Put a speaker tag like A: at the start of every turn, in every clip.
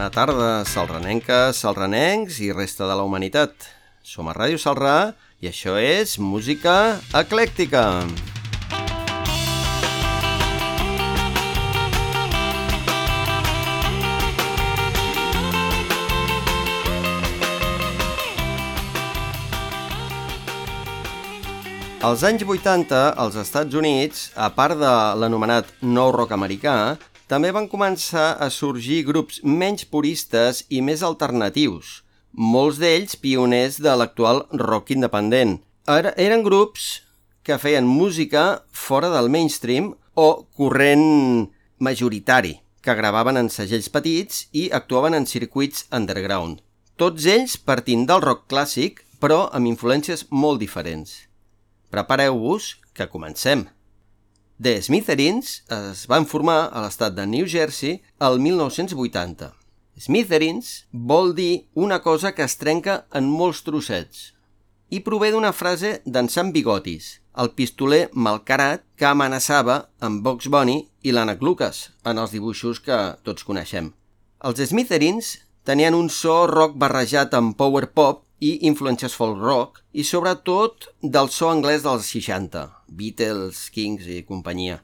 A: Bona tarda, salranenques, salranencs i resta de la humanitat. Som a Ràdio Salrà i això és Música Eclèctica. Als anys 80, als Estats Units, a part de l'anomenat nou rock americà, també van començar a sorgir grups menys puristes i més alternatius, molts d'ells pioners de l'actual rock independent. Era, eren grups que feien música fora del mainstream o corrent majoritari, que gravaven en segells petits i actuaven en circuits underground. Tots ells partint del rock clàssic, però amb influències molt diferents. Prepareu-vos, que comencem. The Smithereens es van formar a l'estat de New Jersey el 1980. Smithereens vol dir una cosa que es trenca en molts trossets i prové d'una frase d'en Sam Bigotis, el pistoler malcarat que amenaçava amb Box Bunny i l'Ànec Lucas en els dibuixos que tots coneixem. Els Smithereens tenien un so rock barrejat amb power pop i influències folk rock i sobretot del so anglès dels 60, Beatles, Kings i companyia.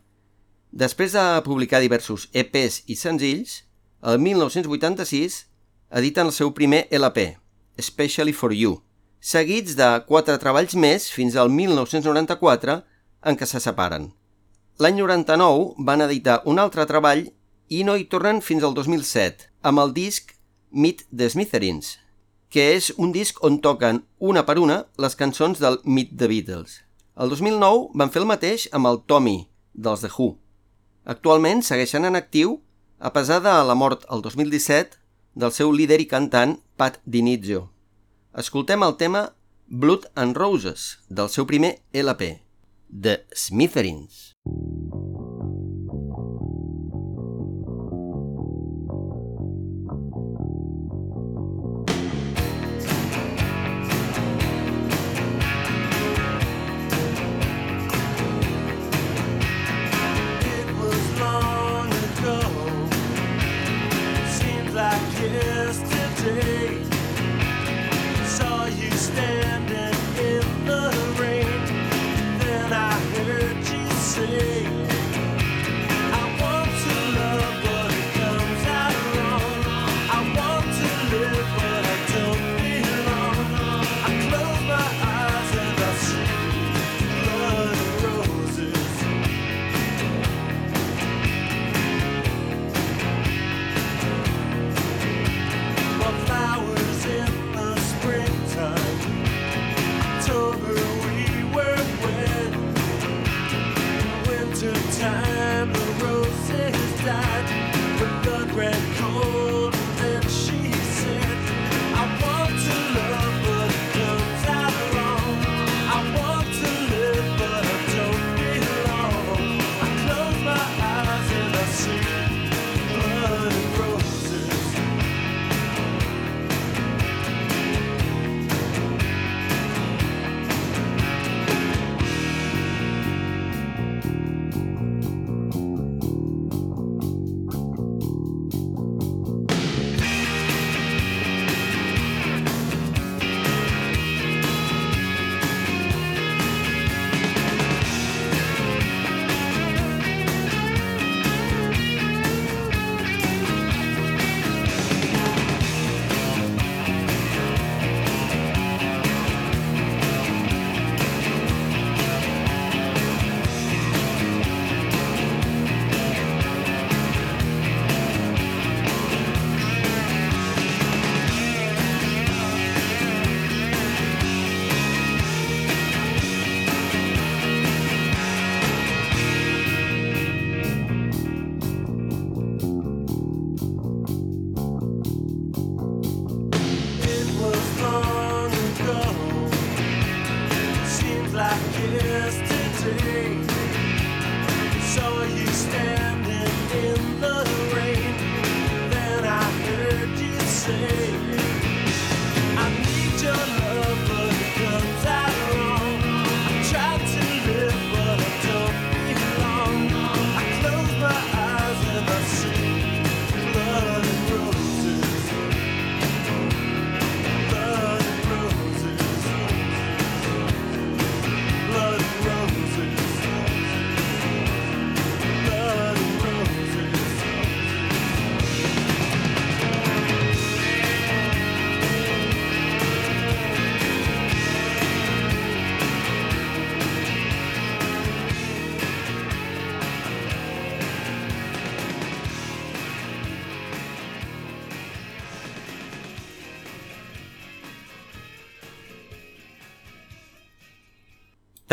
A: Després de publicar diversos EPs i senzills, el 1986 editen el seu primer LP, Especially for You, seguits de quatre treballs més fins al 1994 en què se separen. L'any 99 van editar un altre treball i no hi tornen fins al 2007, amb el disc Meet the Smithereens, que és un disc on toquen una per una les cançons del Meet the Beatles. El 2009 van fer el mateix amb el Tommy, dels The Who. Actualment segueixen en actiu a pesar de la mort el 2017 del seu líder i cantant Pat Dinizio. Escoltem el tema Blood and Roses del seu primer LP, The
B: standing in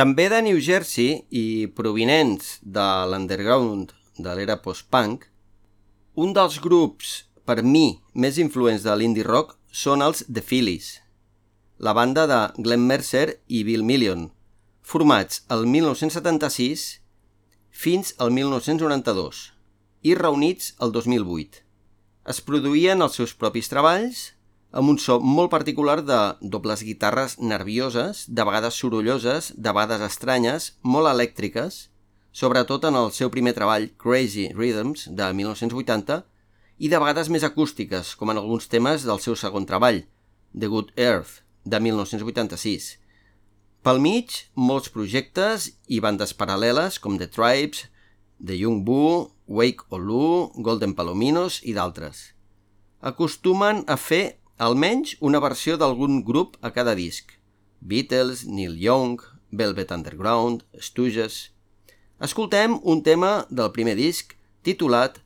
A: També de New Jersey i provinents de l'underground de l'era post-punk, un dels grups, per mi, més influents de l'indie rock són els The Phillies, la banda de Glenn Mercer i Bill Million, formats el 1976 fins al 1992 i reunits el 2008. Es produïen els seus propis treballs amb un so molt particular de dobles guitarres nervioses, de vegades sorolloses, de vegades estranyes, molt elèctriques, sobretot en el seu primer treball Crazy Rhythms de 1980 i de vegades més acústiques, com en alguns temes del seu segon treball, The Good Earth, de 1986. Pel mig, molts projectes i bandes paral·leles com The Tribes, The Young Boo, Wake Olu, Golden Palominos i d'altres. Acostumen a fer almenys una versió d'algun grup a cada disc. Beatles, Neil Young, Velvet Underground, Stooges... Escoltem un tema del primer disc titulat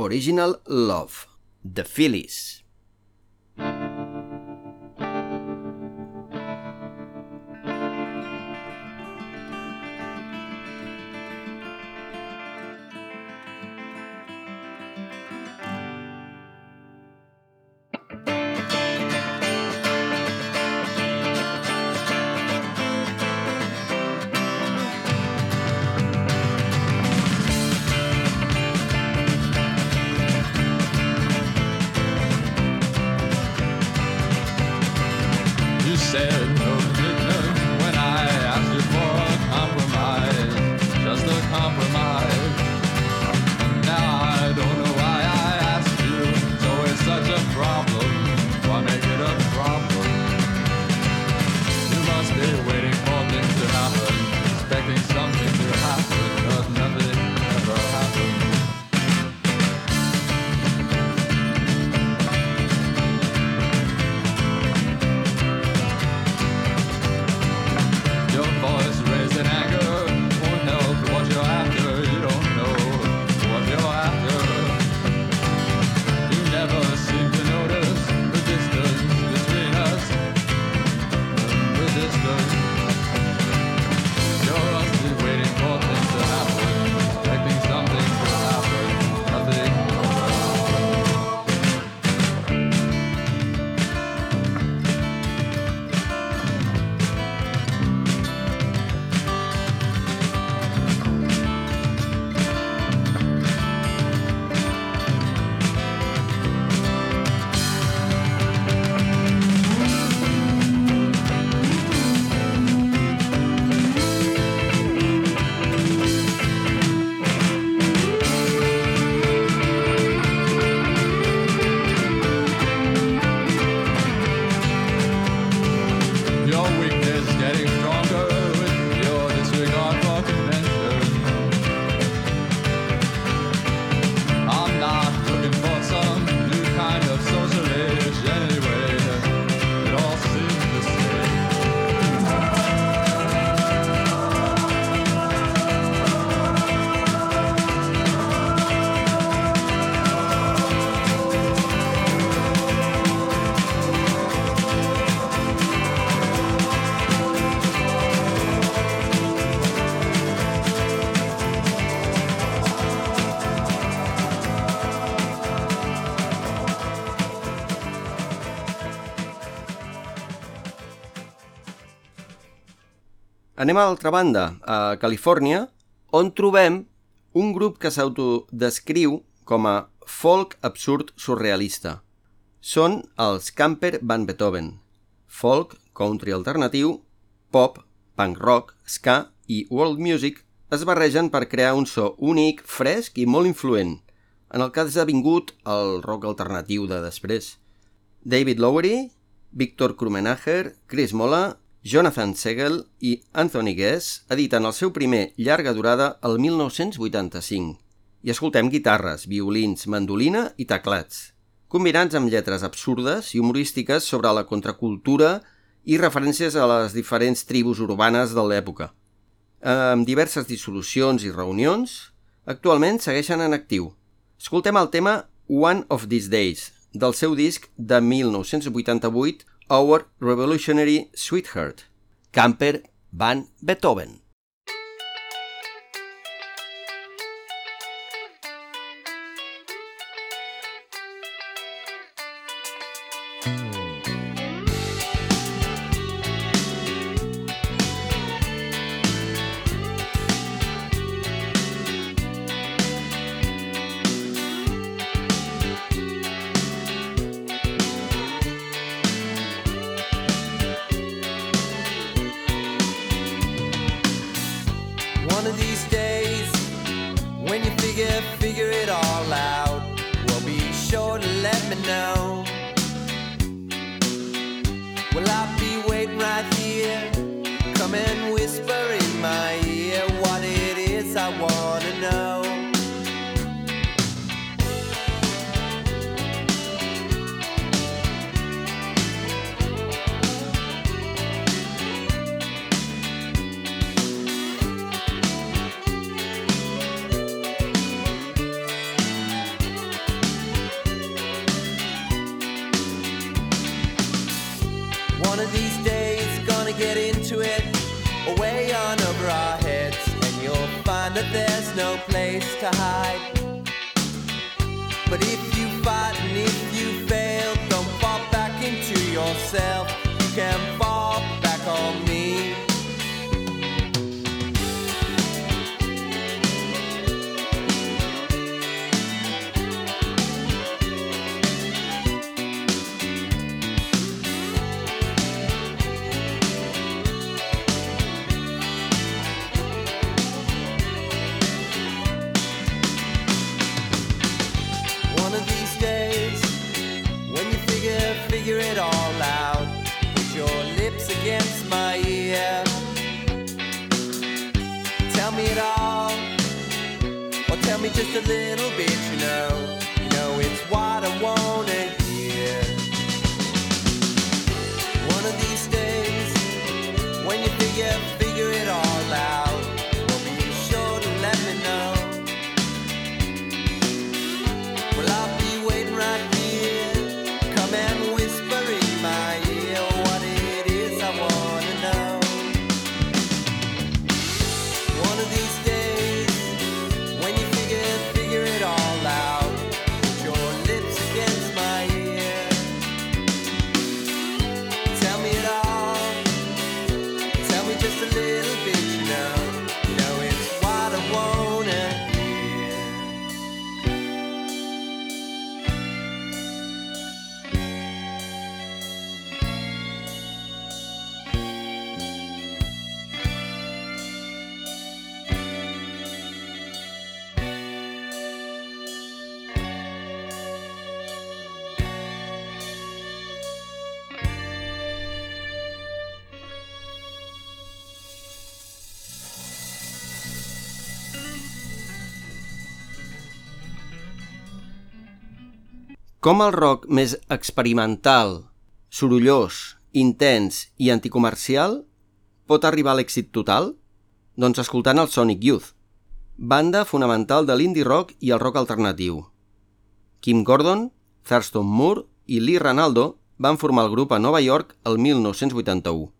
A: Original Love, The Phillies. Anem a l'altra banda, a Califòrnia, on trobem un grup que s'autodescriu com a folk absurd surrealista. Són els Camper Van Beethoven, folk, country alternatiu, pop, punk rock, ska i world music es barregen per crear un so únic, fresc i molt influent, en el que ha esdevingut el rock alternatiu de després. David Lowery, Víctor Krumenacher, Chris Mola Jonathan Segel i Anthony Guess editen el seu primer llarga durada el 1985 i escoltem guitarres, violins, mandolina i teclats, combinats amb lletres absurdes i humorístiques sobre la contracultura i referències a les diferents tribus urbanes de l'època. Amb diverses dissolucions i reunions, actualment segueixen en actiu. Escoltem el tema One of These Days, del seu disc de 1988 Our Revolutionary Sweetheart, Camper
C: Van Beethoven. place to hide. But if you fight and if you fail, don't fall back into yourself. You can fall back on me. Just a little bit, you know. You know, it's what I wanna Com el rock més experimental, sorollós, intens i anticomercial pot arribar a l'èxit total? Doncs escoltant el Sonic Youth, banda fonamental de l'indie rock i el rock alternatiu. Kim Gordon, Thurston Moore i Lee Ranaldo van formar el grup a Nova York el 1981.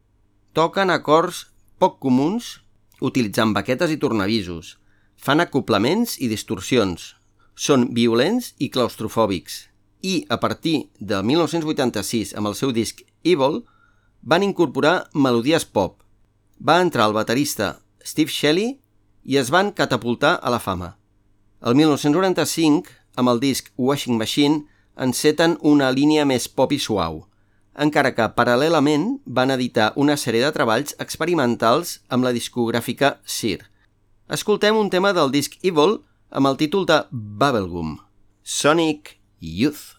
C: Toquen acords poc comuns utilitzant baquetes i tornavisos, fan acoplaments i distorsions, són violents i claustrofòbics, i a partir de 1986 amb el seu disc Evil van incorporar melodies pop. Va entrar el baterista Steve Shelley i es van catapultar a la fama. El 1995, amb el disc Washing Machine, enceten una línia més pop i suau, encara que paral·lelament van editar una sèrie de treballs experimentals amb la discogràfica Sear. Escoltem un tema del disc Evil amb el títol de Bubblegum, Sonic Youth.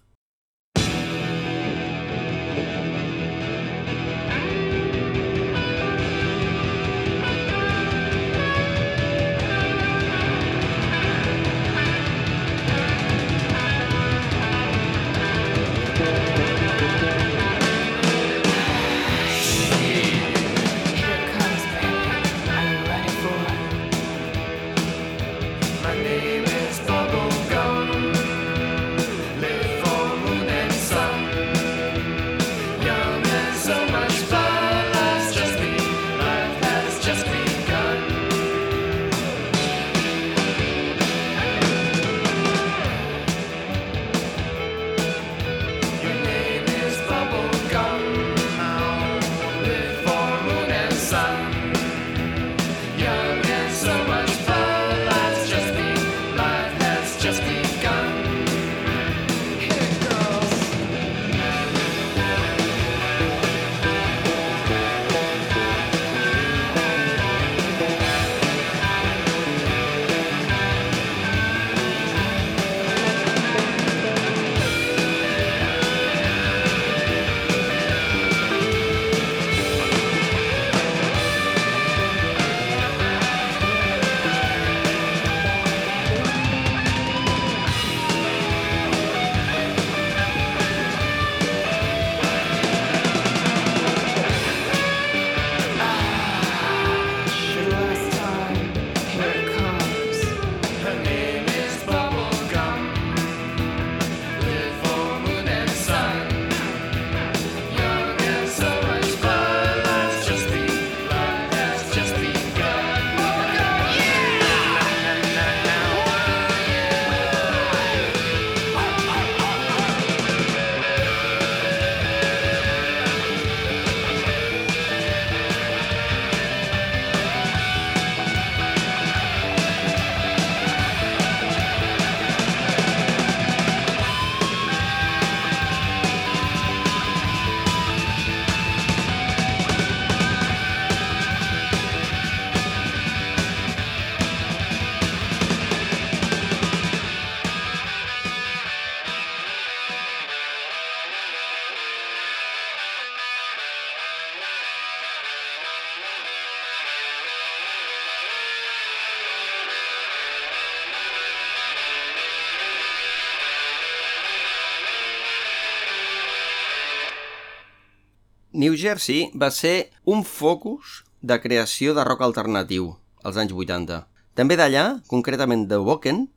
A: New Jersey va ser un focus de creació de rock alternatiu als anys 80. També d'allà, concretament de Woken,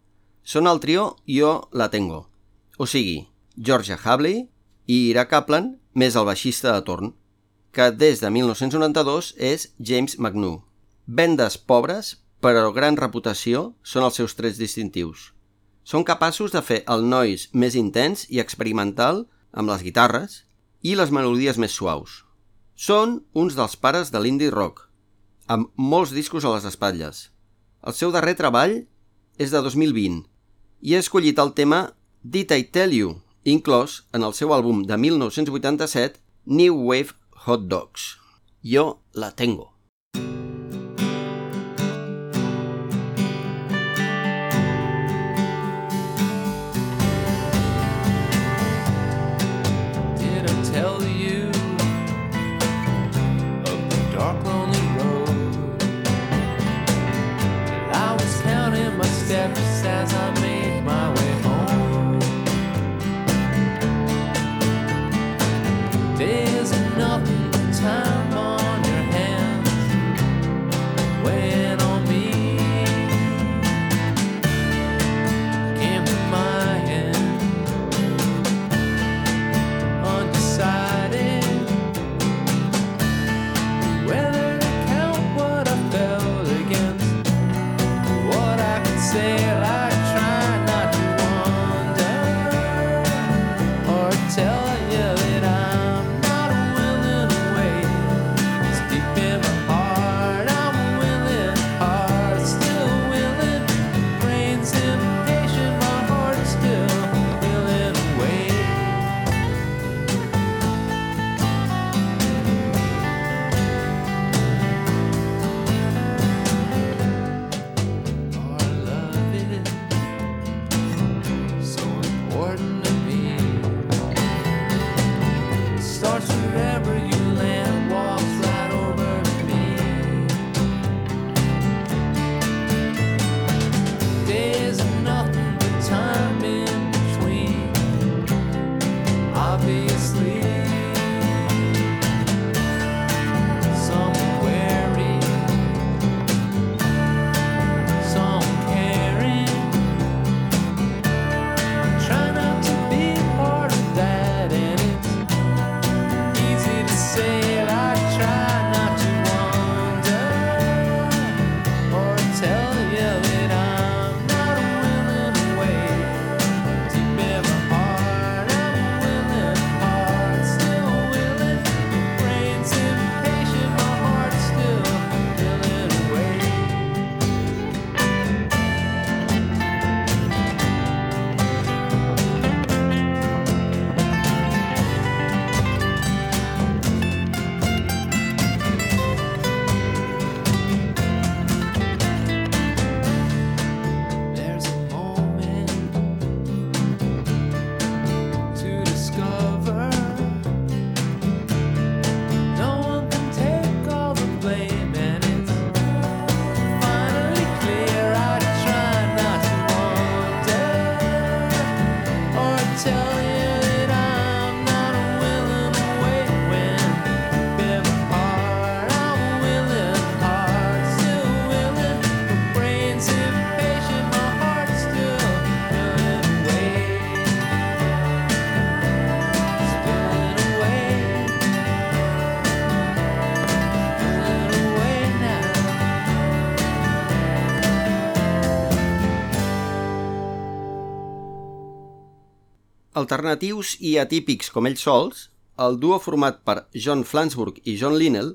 A: són el trio Yo La Tengo, o sigui, Georgia Habley i Ira Kaplan més el baixista de torn, que des de 1992 és James McNew. Vendes pobres, però gran reputació, són els seus trets distintius. Són capaços de fer el noise més intens i experimental amb les guitarres i les melodies més suaus. Són uns dels pares de l'indie rock, amb molts discos a les espatlles. El seu darrer treball és de 2020 i ha escollit el tema Did I Tell You, inclòs en el seu àlbum de 1987 New Wave Hot Dogs. Jo la tengo. Alternatius i atípics com ells sols, el duo format per John Flansburgh i John Linnell,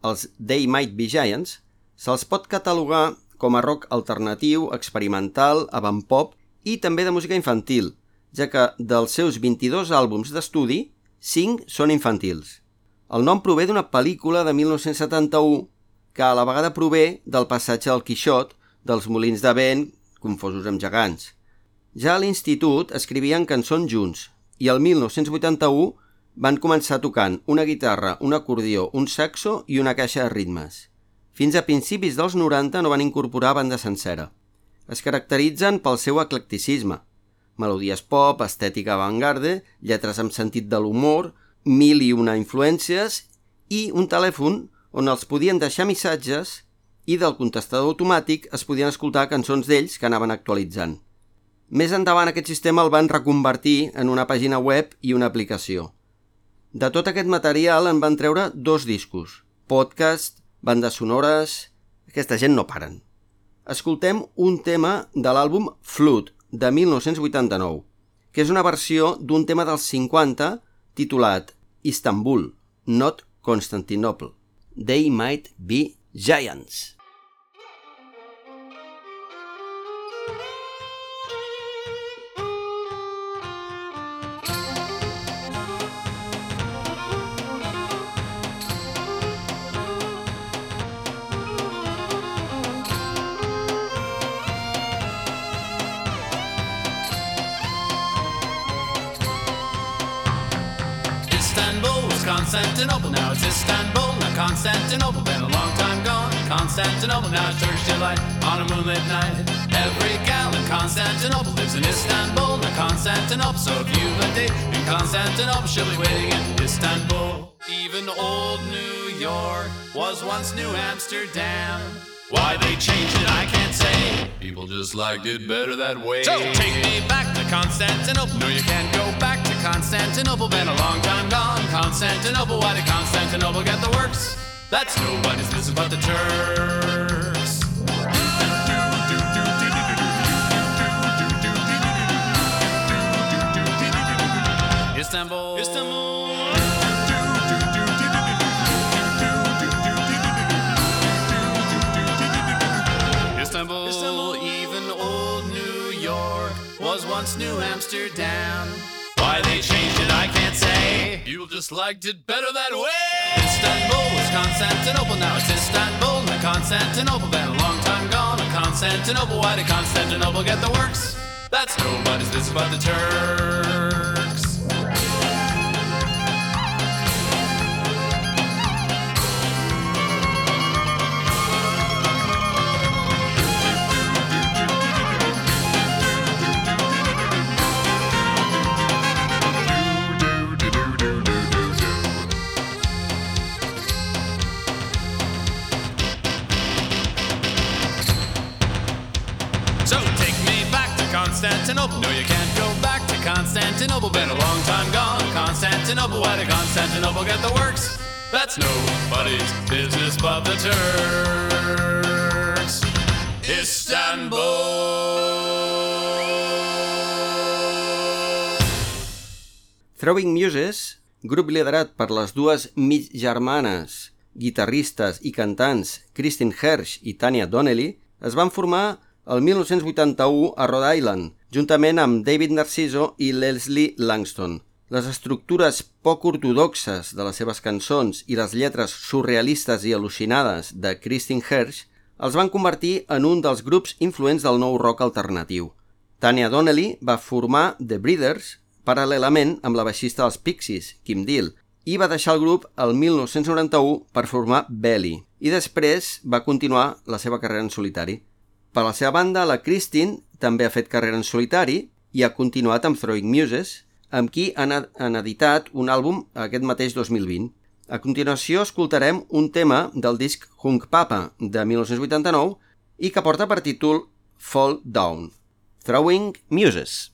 A: els They Might Be Giants, se'ls pot catalogar com a rock alternatiu, experimental, avant-pop i també de música infantil, ja que dels seus 22 àlbums d'estudi, 5 són infantils. El nom prové d'una pel·lícula de 1971 que a la vegada prové del passatge del Quixot dels molins de vent confosos amb gegants. Ja a l'institut escrivien cançons junts i el 1981 van començar tocant una guitarra, un acordió, un saxo i una caixa de ritmes. Fins a principis dels 90 no van incorporar banda sencera. Es caracteritzen pel seu eclecticisme. Melodies pop, estètica avantgarde, lletres amb sentit de l'humor, mil i una influències i un telèfon on els podien deixar missatges i del contestador automàtic es podien escoltar cançons d'ells que anaven actualitzant. Més endavant aquest sistema el van reconvertir en una pàgina web i una aplicació. De tot aquest material en van treure dos discos, podcast, bandes sonores... Aquesta gent no paren. Escoltem un tema de l'àlbum Flood, de 1989, que és una versió d'un tema dels 50 titulat Istanbul, not Constantinople. They might be giants.
D: Constantinople, now it's Istanbul, Now Constantinople. Been a long time gone. Constantinople, now it's Turkish delight on a moonlit night. Every gal in Constantinople lives in Istanbul, Now Constantinople. So if you've a date in Constantinople, she'll be waiting in Istanbul. Even old New York was once New Amsterdam. Why they changed it, I can't say. People just liked it better that way. So take me back to Constantinople. No, you can't go back Constantinople. Been a long time gone. Constantinople. Why did Constantinople get the works? That's nobody's business but the Turks. Istanbul. Istanbul. Istanbul. Even old New York was once New Amsterdam. Why they changed it, I can't say. People just liked it better that way. Istanbul was Constantinople, now it's Istanbul, not Constantinople. Been a long time gone, and Constantinople. Why did Constantinople get the works? That's nobody's business but the Turks. Get the works? That's nobody's business but the Turks. Istanbul.
A: Throwing Muses, grup liderat per les dues mig germanes, guitarristes i cantants Kristin Hersh i Tanya Donnelly, es van formar el 1981 a Rhode Island, juntament amb David Narciso i Leslie Langston. Les estructures poc ortodoxes de les seves cançons i les lletres surrealistes i al·lucinades de Kristin Hersh els van convertir en un dels grups influents del nou rock alternatiu. Tanya Donnelly va formar The Breeders paral·lelament amb la baixista dels Pixies, Kim Deal, i va deixar el grup el 1991 per formar Belly, i després va continuar la seva carrera en solitari. Per la seva banda, la Christine també ha fet carrera en solitari i ha continuat amb Throwing Muses, amb qui han, han editat un àlbum aquest mateix 2020. A continuació escoltarem un tema del disc Hunk Papa de 1989 i que porta per títol Fall Down. Throwing Muses.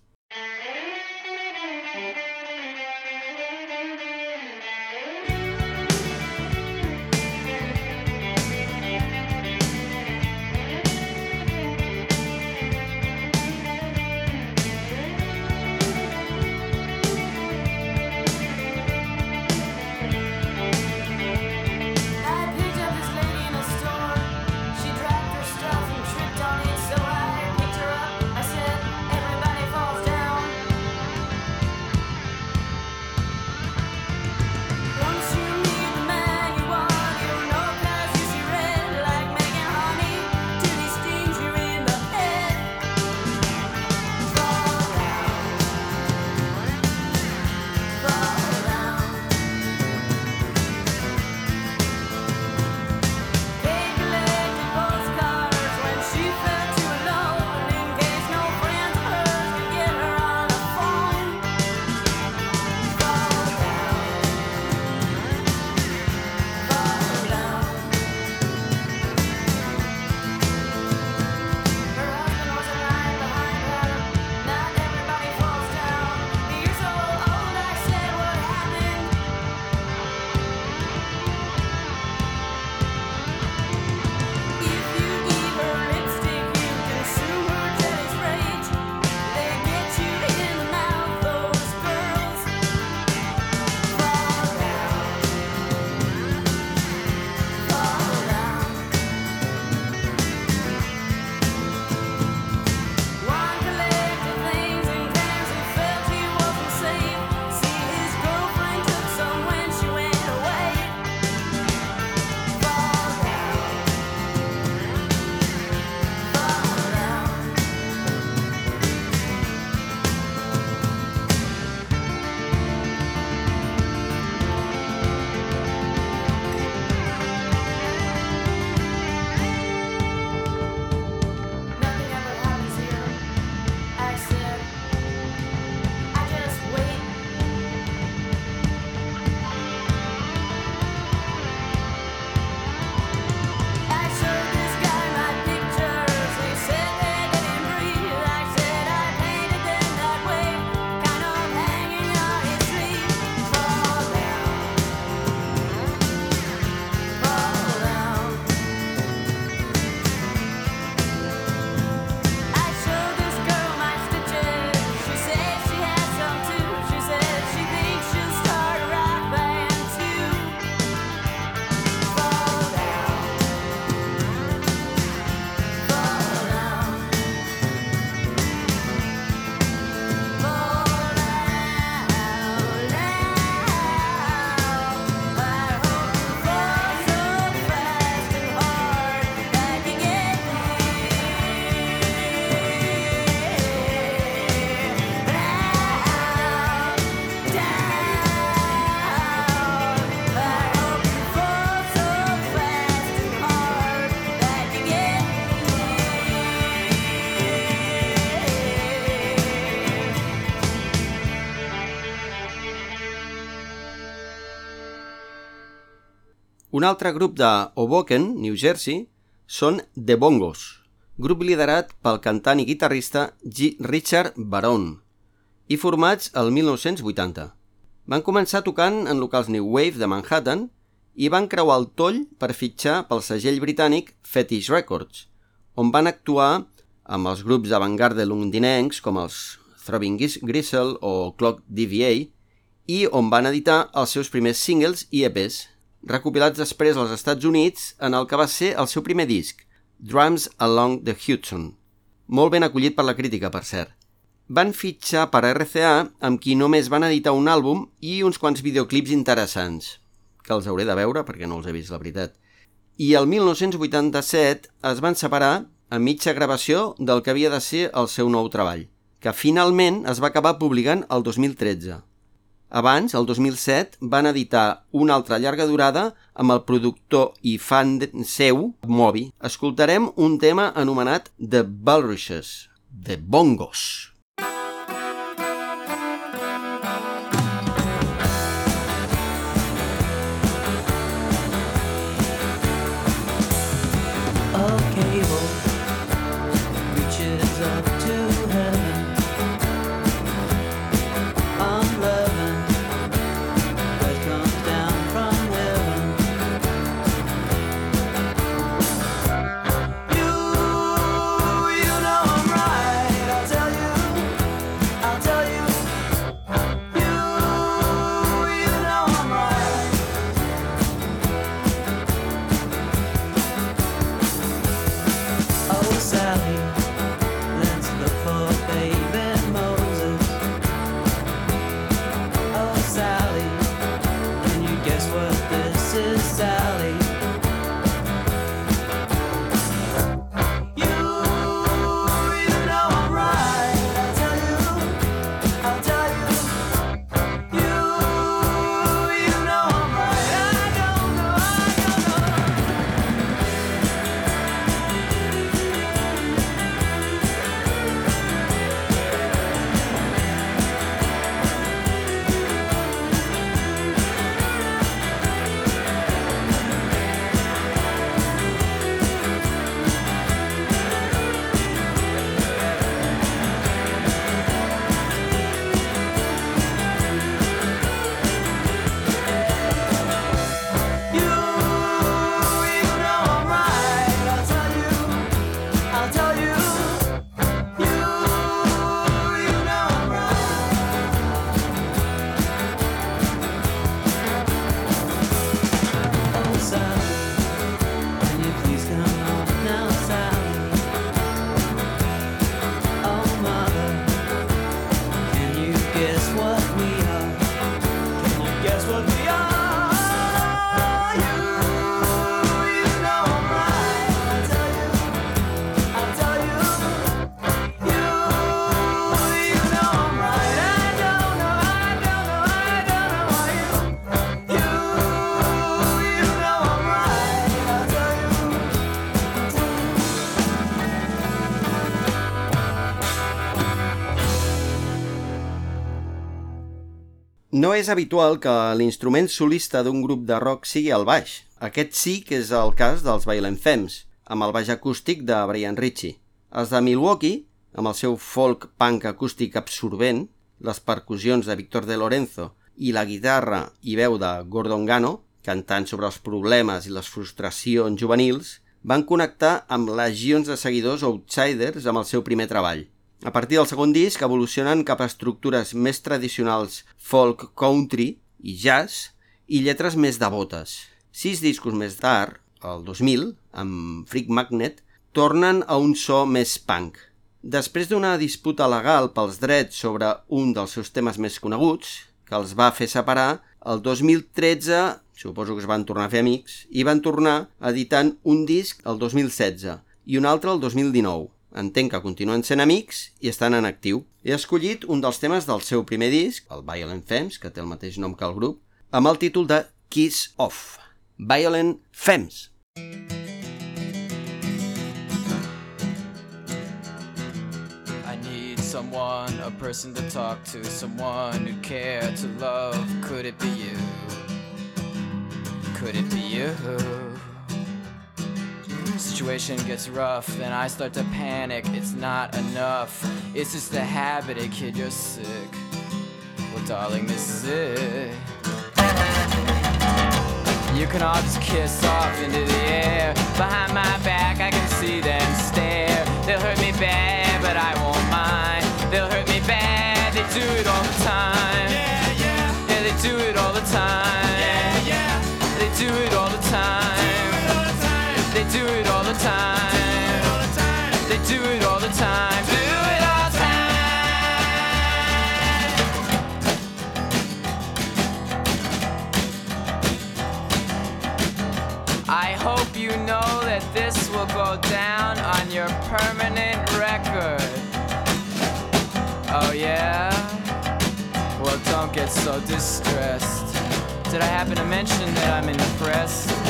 A: Un altre grup de Hoboken, New Jersey, són The Bongos, grup liderat pel cantant i guitarrista G. Richard Baron, i formats el 1980. Van començar tocant en locals New Wave de Manhattan i van creuar el toll per fitxar pel segell britànic Fetish Records, on van actuar amb els grups d'avantgarde londinencs com els Throbbing Gristle o Clock DVA i on van editar els seus primers singles i EPs, recopilats després als Estats Units en el que va ser el seu primer disc, Drums Along the Hudson. Molt ben acollit per la crítica, per cert. Van fitxar per RCA, amb qui només van editar un àlbum i uns quants videoclips interessants, que els hauré de veure perquè no els he vist, la veritat. I el 1987 es van separar a mitja gravació del que havia de ser el seu nou treball, que finalment es va acabar publicant el 2013. Abans, el 2007, van editar una altra llarga durada amb el productor i fan seu, Moby. Escoltarem un tema anomenat The Bulrushes, The Bongos.
E: A
A: No és habitual que l'instrument solista d'un grup de rock sigui el baix. Aquest sí que és el cas dels Violent Femmes, amb el baix acústic de Brian Ritchie. Els de Milwaukee, amb el seu folk punk acústic absorbent, les percussions de Víctor de Lorenzo i la guitarra i veu de Gordon Gano, cantant sobre els problemes i les frustracions juvenils, van connectar amb legions de seguidors outsiders amb el seu primer treball. A partir del segon disc evolucionen cap a estructures més tradicionals folk country i jazz i lletres més devotes. Sis discos més tard, el 2000, amb Freak Magnet, tornen a un so més punk. Després d'una disputa legal pels drets sobre un dels seus temes més coneguts, que els va fer separar, el 2013 suposo que es van tornar a fer amics, i van tornar editant un disc el 2016 i un altre el 2019. Entenc que continuen sent amics i estan en actiu. He escollit un dels temes del seu primer disc, el Violent Femmes, que té el mateix nom que el grup, amb el títol de Kiss Off. Violent Femmes.
F: I need someone, a person to talk to, someone who care to love. Could it be you? could it be you? Situation gets rough and I start to panic. It's not enough. It's just a habit, eh, kid, you're sick. Well, darling, this is it. You can all just kiss off into the air. Behind my back, I can see them stare. They'll hurt me bad, but I won't mind. They'll hurt me bad, they do it all the time. Yeah, yeah. Yeah, they do it all do it all the time. Do it all the time. I hope you know that this will go down on your permanent record. Oh, yeah? Well, don't get so distressed. Did I happen to mention that I'm impressed?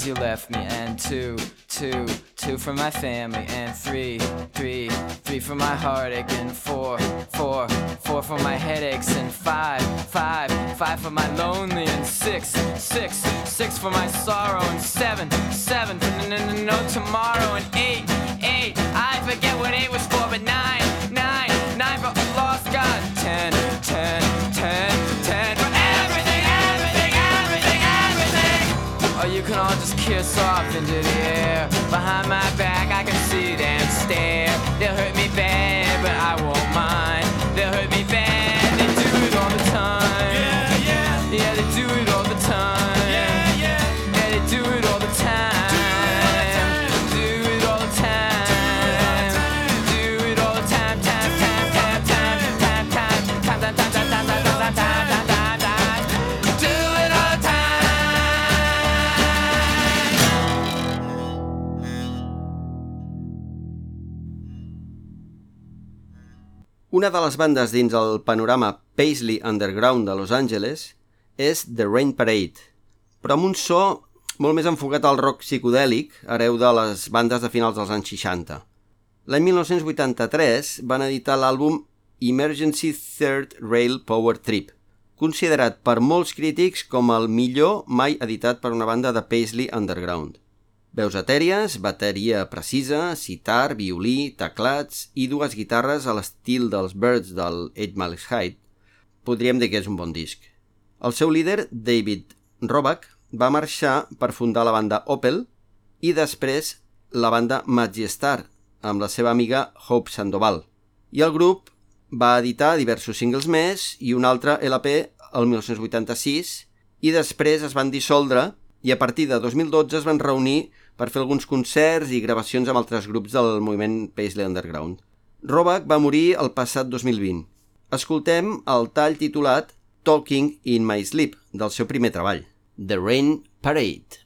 F: Cause you left me, and two, two, two for my family, and three, three, three for my heartache, and four, four, four for my headaches, and five, five, five for my lonely, and six, six, six for my sorrow, and seven, seven for n- n- n- no tomorrow, and eight, eight, I forget what eight was for, but nine, nine, nine for off into the air.
A: Una de les bandes dins el panorama Paisley Underground de Los Angeles és The Rain Parade, però amb un so molt més enfocat al rock psicodèlic, hereu de les bandes de finals dels anys 60. L'any 1983 van editar l'àlbum Emergency Third Rail Power Trip, considerat per molts crítics com el millor mai editat per una banda de Paisley Underground. Veus etèries, bateria precisa, sitar, violí, teclats i dues guitarres a l'estil dels Birds del 8 Miles High. Podríem dir que és un bon disc. El seu líder, David Roback, va marxar per fundar la banda Opel i després la banda Majestar amb la seva amiga Hope Sandoval. I el grup va editar diversos singles més i un altre LP el 1986 i després es van dissoldre i a partir de 2012 es van reunir per fer alguns concerts i gravacions amb altres grups del moviment Paisley Underground. Roback va morir el passat 2020. Escoltem el tall titulat Talking in My Sleep, del seu primer treball, The Rain Parade.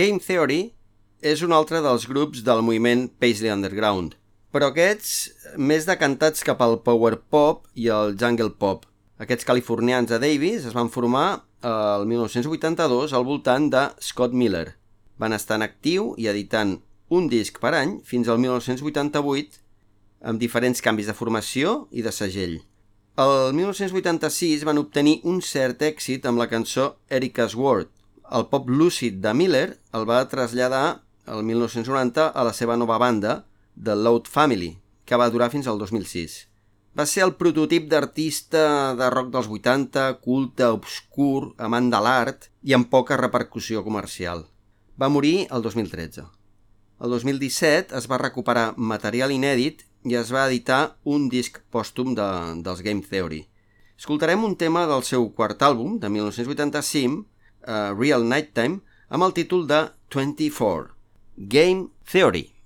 A: Game Theory és un altre dels grups del moviment Paisley Underground, però aquests més decantats cap al power pop i el jungle pop. Aquests californians de Davis es van formar eh, el 1982 al voltant de Scott Miller. Van estar en actiu i editant un disc per any fins al 1988 amb diferents canvis de formació i de segell. El 1986 van obtenir un cert èxit amb la cançó Erika's Word. El pop lúcid de Miller el va traslladar el 1990 a la seva nova banda, The Loud Family, que va durar fins al 2006. Va ser el prototip d'artista de rock dels 80, culte, obscur, amant de l'art i amb poca repercussió comercial. Va morir el 2013. El 2017 es va recuperar material inèdit i es va editar un disc pòstum de, dels Game Theory. Escoltarem un tema del seu quart àlbum, de 1985, uh, Real Nighttime, amb el títol de 24, Game Theory.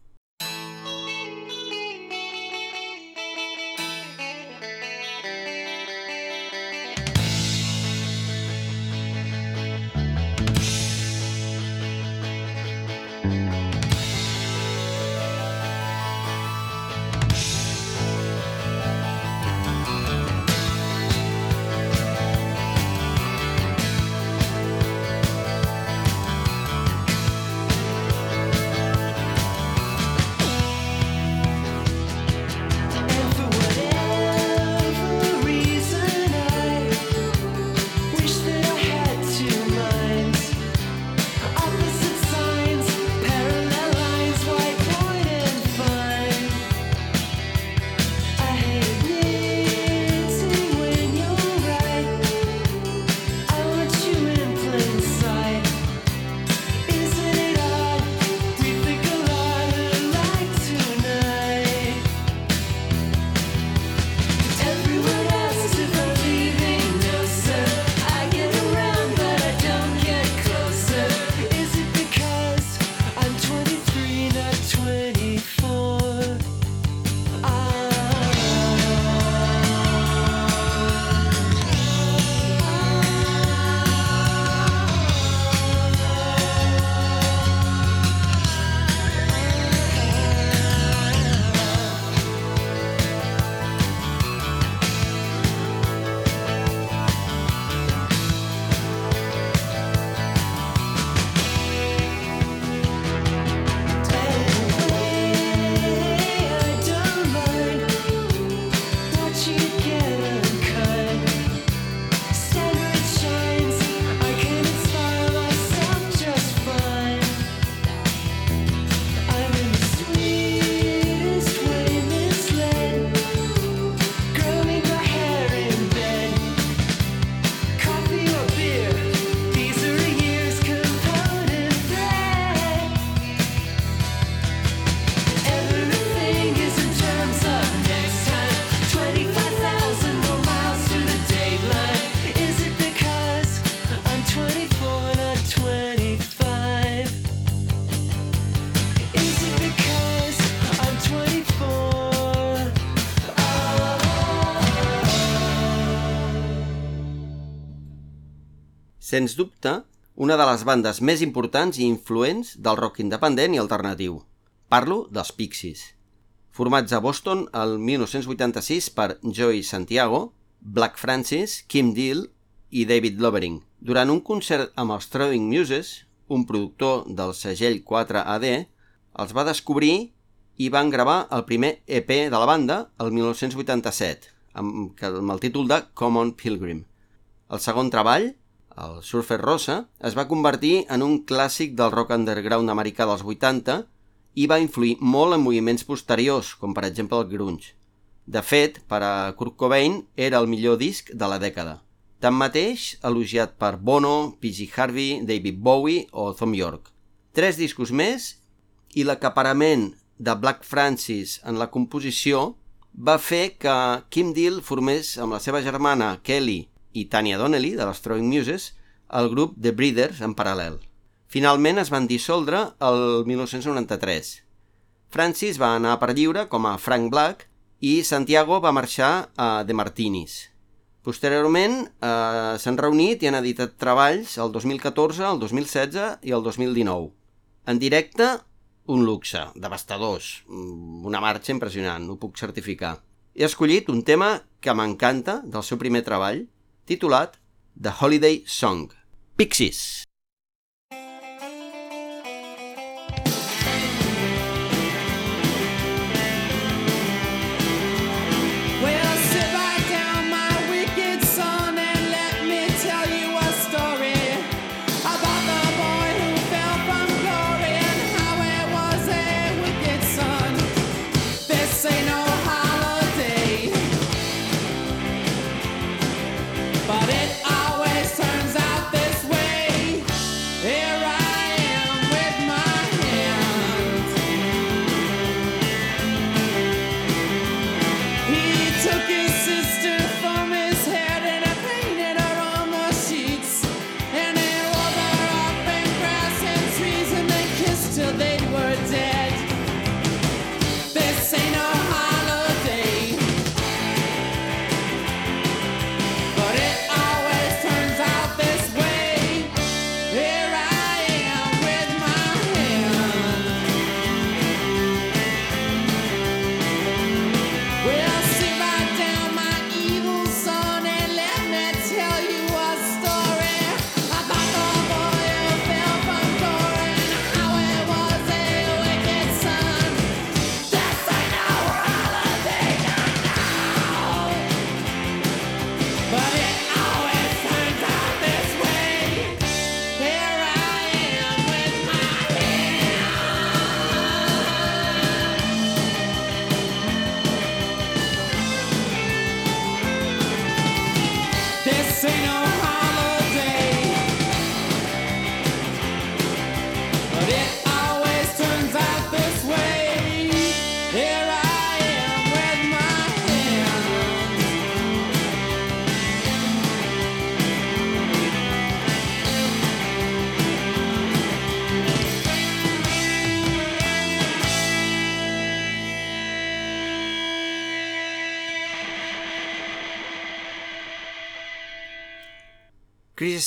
A: Sens dubte, una de les bandes més importants i influents del rock independent i alternatiu. Parlo dels Pixies. Formats a Boston el 1986 per Joey Santiago, Black Francis, Kim Deal i David Lovering. Durant un concert amb els Throwing Muses, un productor del segell 4AD, els va descobrir i van gravar el primer EP de la banda el 1987, amb, el títol de Common Pilgrim. El segon treball, el Surfer Rosa, es va convertir en un clàssic del rock underground americà dels 80 i va influir molt en moviments posteriors, com per exemple el grunge. De fet, per a Kurt Cobain era el millor disc de la dècada. Tanmateix, elogiat per Bono, P.G. Harvey, David Bowie o Thom Yorke. Tres discos més i l'acaparament de Black Francis en la composició va fer que Kim Deal formés amb la seva germana Kelly i Tanya Donnelly, de les Throwing Muses, el grup The Breeders en paral·lel. Finalment es van dissoldre el 1993. Francis va anar per lliure com a Frank Black i Santiago va marxar a The Martinis. Posteriorment eh, s'han reunit i han editat treballs el 2014, el 2016 i el 2019. En directe, un luxe, devastadors, mm, una marxa impressionant, ho puc certificar. He escollit un tema que m'encanta del seu primer treball, titulat The Holiday Song, Pixies.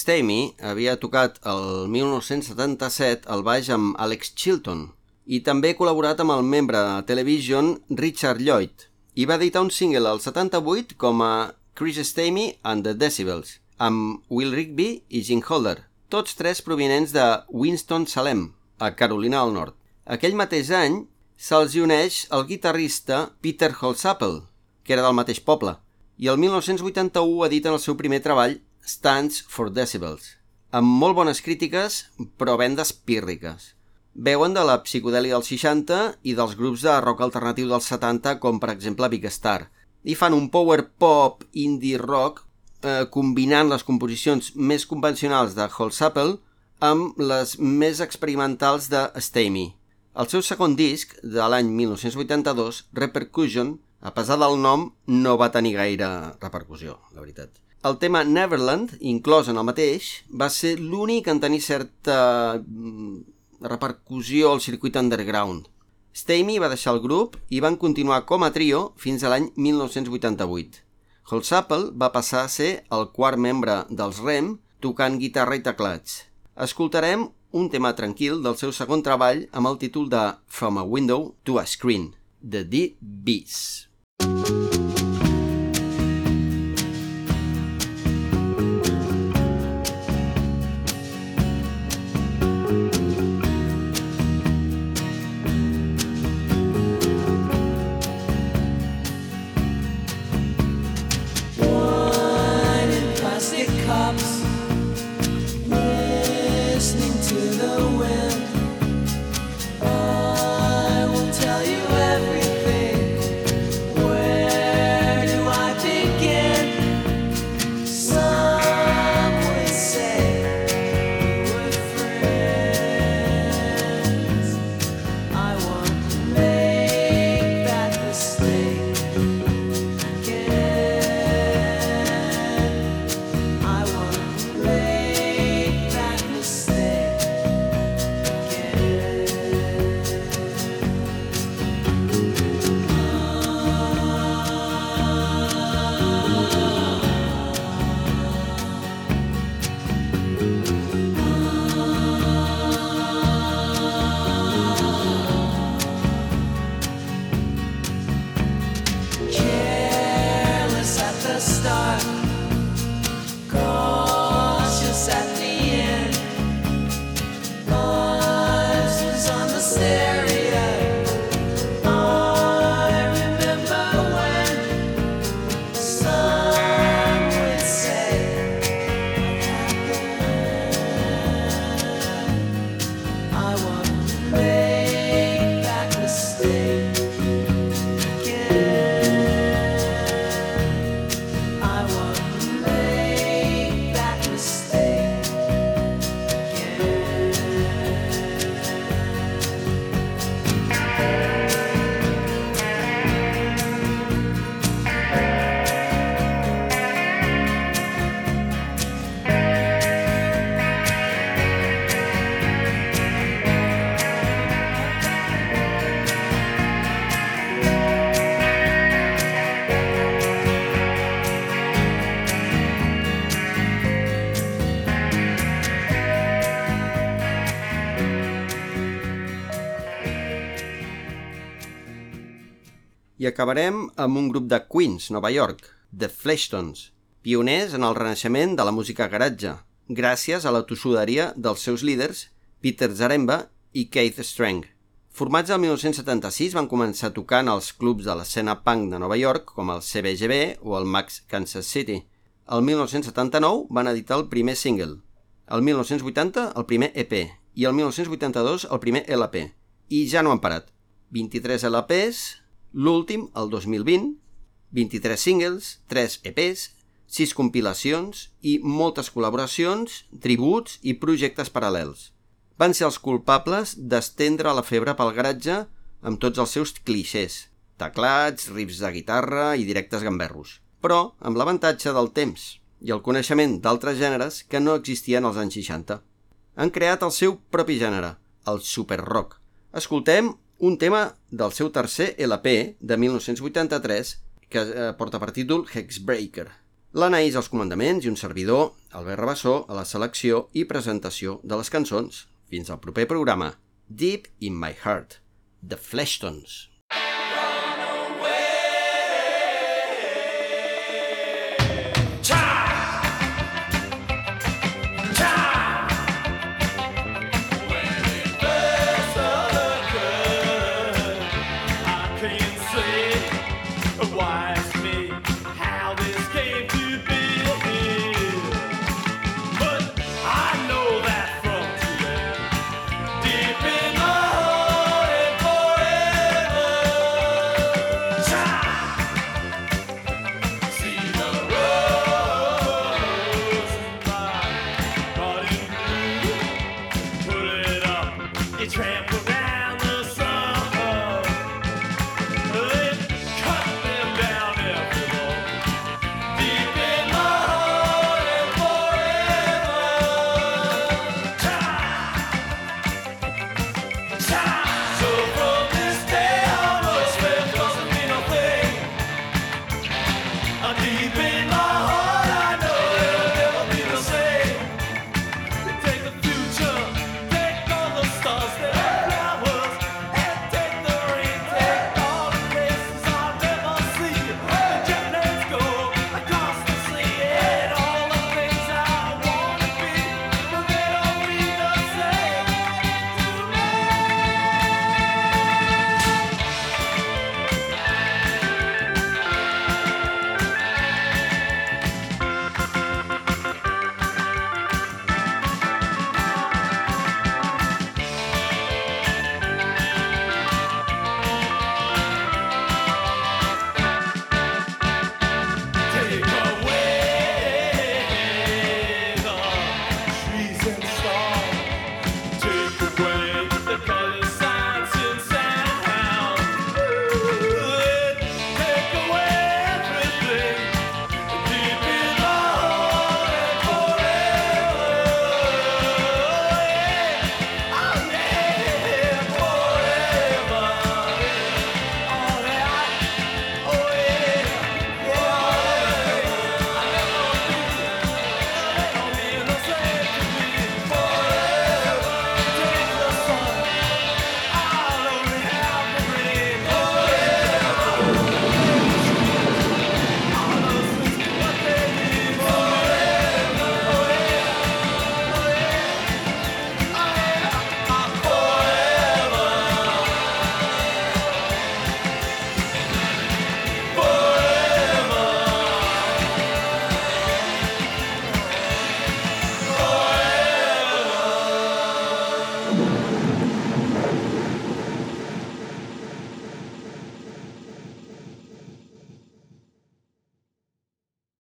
A: Stamey havia tocat el 1977 al baix amb Alex Chilton i també col·laborat amb el membre de Television Richard Lloyd i va editar un single al 78 com a Chris Stamey and the Decibels amb Will Rigby i Gene Holder, tots tres provinents de Winston-Salem, a Carolina del Nord. Aquell mateix any se'ls uneix el guitarrista Peter Holsapple, que era del mateix poble, i el 1981 editen el seu primer treball, Stands for Decibels, amb molt bones crítiques, però vendes pírriques. Veuen de la psicodèlia dels 60 i dels grups de rock alternatiu dels 70, com per exemple Big Star, i fan un power pop indie rock eh, combinant les composicions més convencionals de Holsapple amb les més experimentals de Stamey. El seu segon disc, de l'any 1982, Repercussion, a pesar del nom, no va tenir gaire repercussió, la veritat. El tema Neverland, inclòs en el mateix, va ser l'únic en tenir certa mm, repercussió al circuit underground. Stamey va deixar el grup i van continuar com a trio fins a l'any 1988. Holsapple va passar a ser el quart membre dels REM tocant guitarra i teclats. Escoltarem un tema tranquil del seu segon treball amb el títol de From a Window to a Screen, The D-Bees.
E: Wine
A: acabarem amb un grup de Queens, Nova York, The Fleshtones, pioners en el renaixement de la música garatge, gràcies a la tossuderia dels seus líders Peter Zaremba i Keith Strang. Formats el 1976 van començar tocant als clubs de l'escena punk de Nova York com el CBGB o el Max Kansas City. El 1979 van editar el primer single, el 1980 el primer EP i el 1982 el primer LP. I ja no han parat. 23 LPs, l'últim el 2020, 23 singles, 3 EPs, 6 compilacions i moltes col·laboracions, tributs i projectes paral·lels. Van ser els culpables d'estendre la febre pel garatge amb tots els seus clixés, teclats, riffs de guitarra i directes gamberros, però amb l'avantatge del temps i el coneixement d'altres gèneres que no existien als anys 60. Han creat el seu propi gènere, el super rock. Escoltem un tema del seu tercer LP de 1983 que eh, porta per títol Hexbreaker. L'Anaís als comandaments i un servidor, Albert Rabassó, a la selecció i presentació de les cançons. Fins al proper programa. Deep in my heart. The Fleshtones.